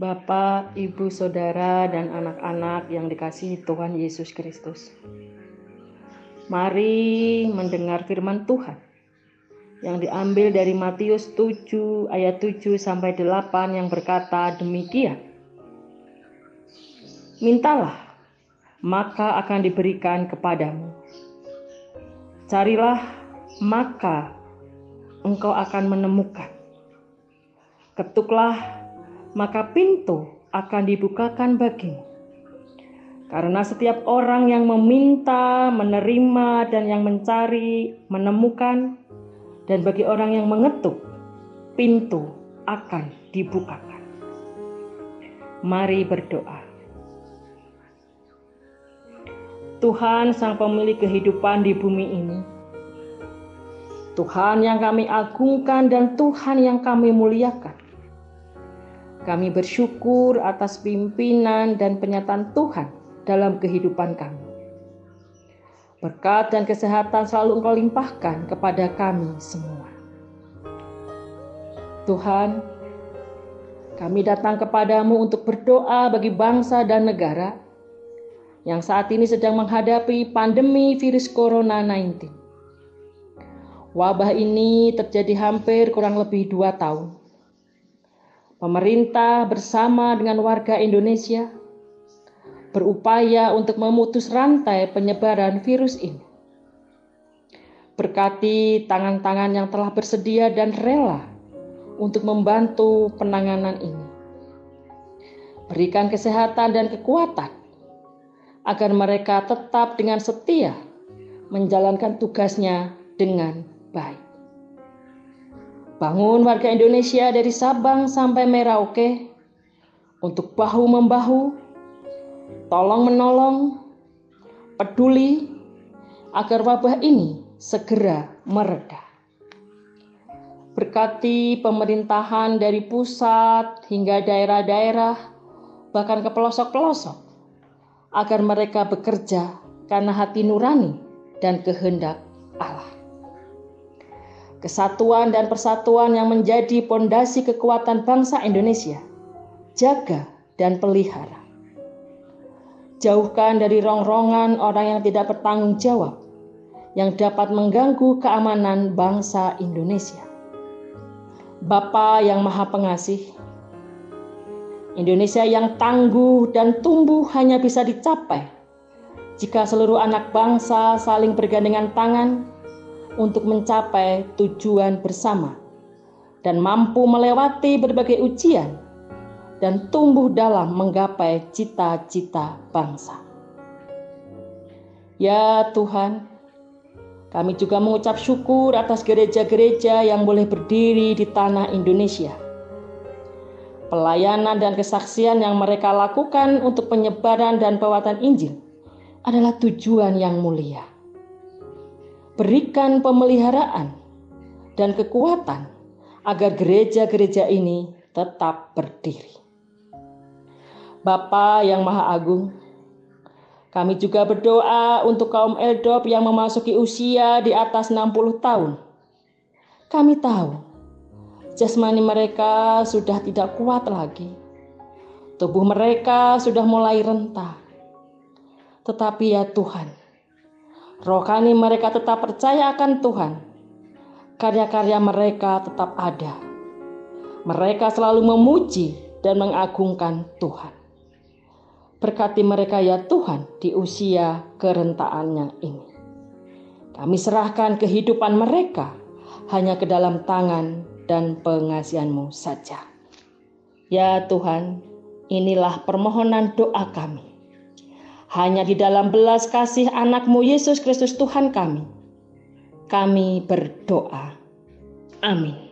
Bapak, Ibu, Saudara, dan anak-anak yang dikasihi Tuhan Yesus Kristus. Mari mendengar firman Tuhan yang diambil dari Matius 7 ayat 7 sampai 8 yang berkata demikian. Mintalah, maka akan diberikan kepadamu. Carilah, maka engkau akan menemukan. Ketuklah, maka pintu akan dibukakan bagimu. Karena setiap orang yang meminta, menerima, dan yang mencari, menemukan, dan bagi orang yang mengetuk, pintu akan dibukakan. Mari berdoa. Tuhan, Sang Pemilik kehidupan di bumi ini, Tuhan yang kami agungkan, dan Tuhan yang kami muliakan kami bersyukur atas pimpinan dan penyataan Tuhan dalam kehidupan kami. Berkat dan kesehatan selalu Engkau limpahkan kepada kami semua. Tuhan, kami datang kepadamu untuk berdoa bagi bangsa dan negara yang saat ini sedang menghadapi pandemi virus corona 19. Wabah ini terjadi hampir kurang lebih dua tahun pemerintah bersama dengan warga Indonesia berupaya untuk memutus rantai penyebaran virus ini. Berkati tangan-tangan yang telah bersedia dan rela untuk membantu penanganan ini. Berikan kesehatan dan kekuatan agar mereka tetap dengan setia menjalankan tugasnya dengan baik. Bangun warga Indonesia dari Sabang sampai Merauke untuk bahu-membahu, tolong-menolong, peduli agar wabah ini segera mereda. Berkati pemerintahan dari pusat hingga daerah-daerah, bahkan ke pelosok-pelosok, agar mereka bekerja karena hati nurani dan kehendak Allah kesatuan dan persatuan yang menjadi pondasi kekuatan bangsa Indonesia. Jaga dan pelihara. Jauhkan dari rongrongan orang yang tidak bertanggung jawab yang dapat mengganggu keamanan bangsa Indonesia. Bapa yang Maha Pengasih, Indonesia yang tangguh dan tumbuh hanya bisa dicapai jika seluruh anak bangsa saling bergandengan tangan untuk mencapai tujuan bersama dan mampu melewati berbagai ujian dan tumbuh dalam menggapai cita-cita bangsa. Ya Tuhan, kami juga mengucap syukur atas gereja-gereja yang boleh berdiri di tanah Indonesia. Pelayanan dan kesaksian yang mereka lakukan untuk penyebaran dan pewatan Injil adalah tujuan yang mulia berikan pemeliharaan dan kekuatan agar gereja-gereja ini tetap berdiri. Bapa yang Maha Agung, kami juga berdoa untuk kaum Eldop yang memasuki usia di atas 60 tahun. Kami tahu jasmani mereka sudah tidak kuat lagi. Tubuh mereka sudah mulai rentah. Tetapi ya Tuhan, Rohani mereka tetap percaya akan Tuhan. Karya-karya mereka tetap ada. Mereka selalu memuji dan mengagungkan Tuhan. Berkati mereka ya Tuhan di usia kerentaannya ini. Kami serahkan kehidupan mereka hanya ke dalam tangan dan pengasihanmu saja. Ya Tuhan, inilah permohonan doa kami hanya di dalam belas kasih anakmu Yesus Kristus Tuhan kami. Kami berdoa. Amin.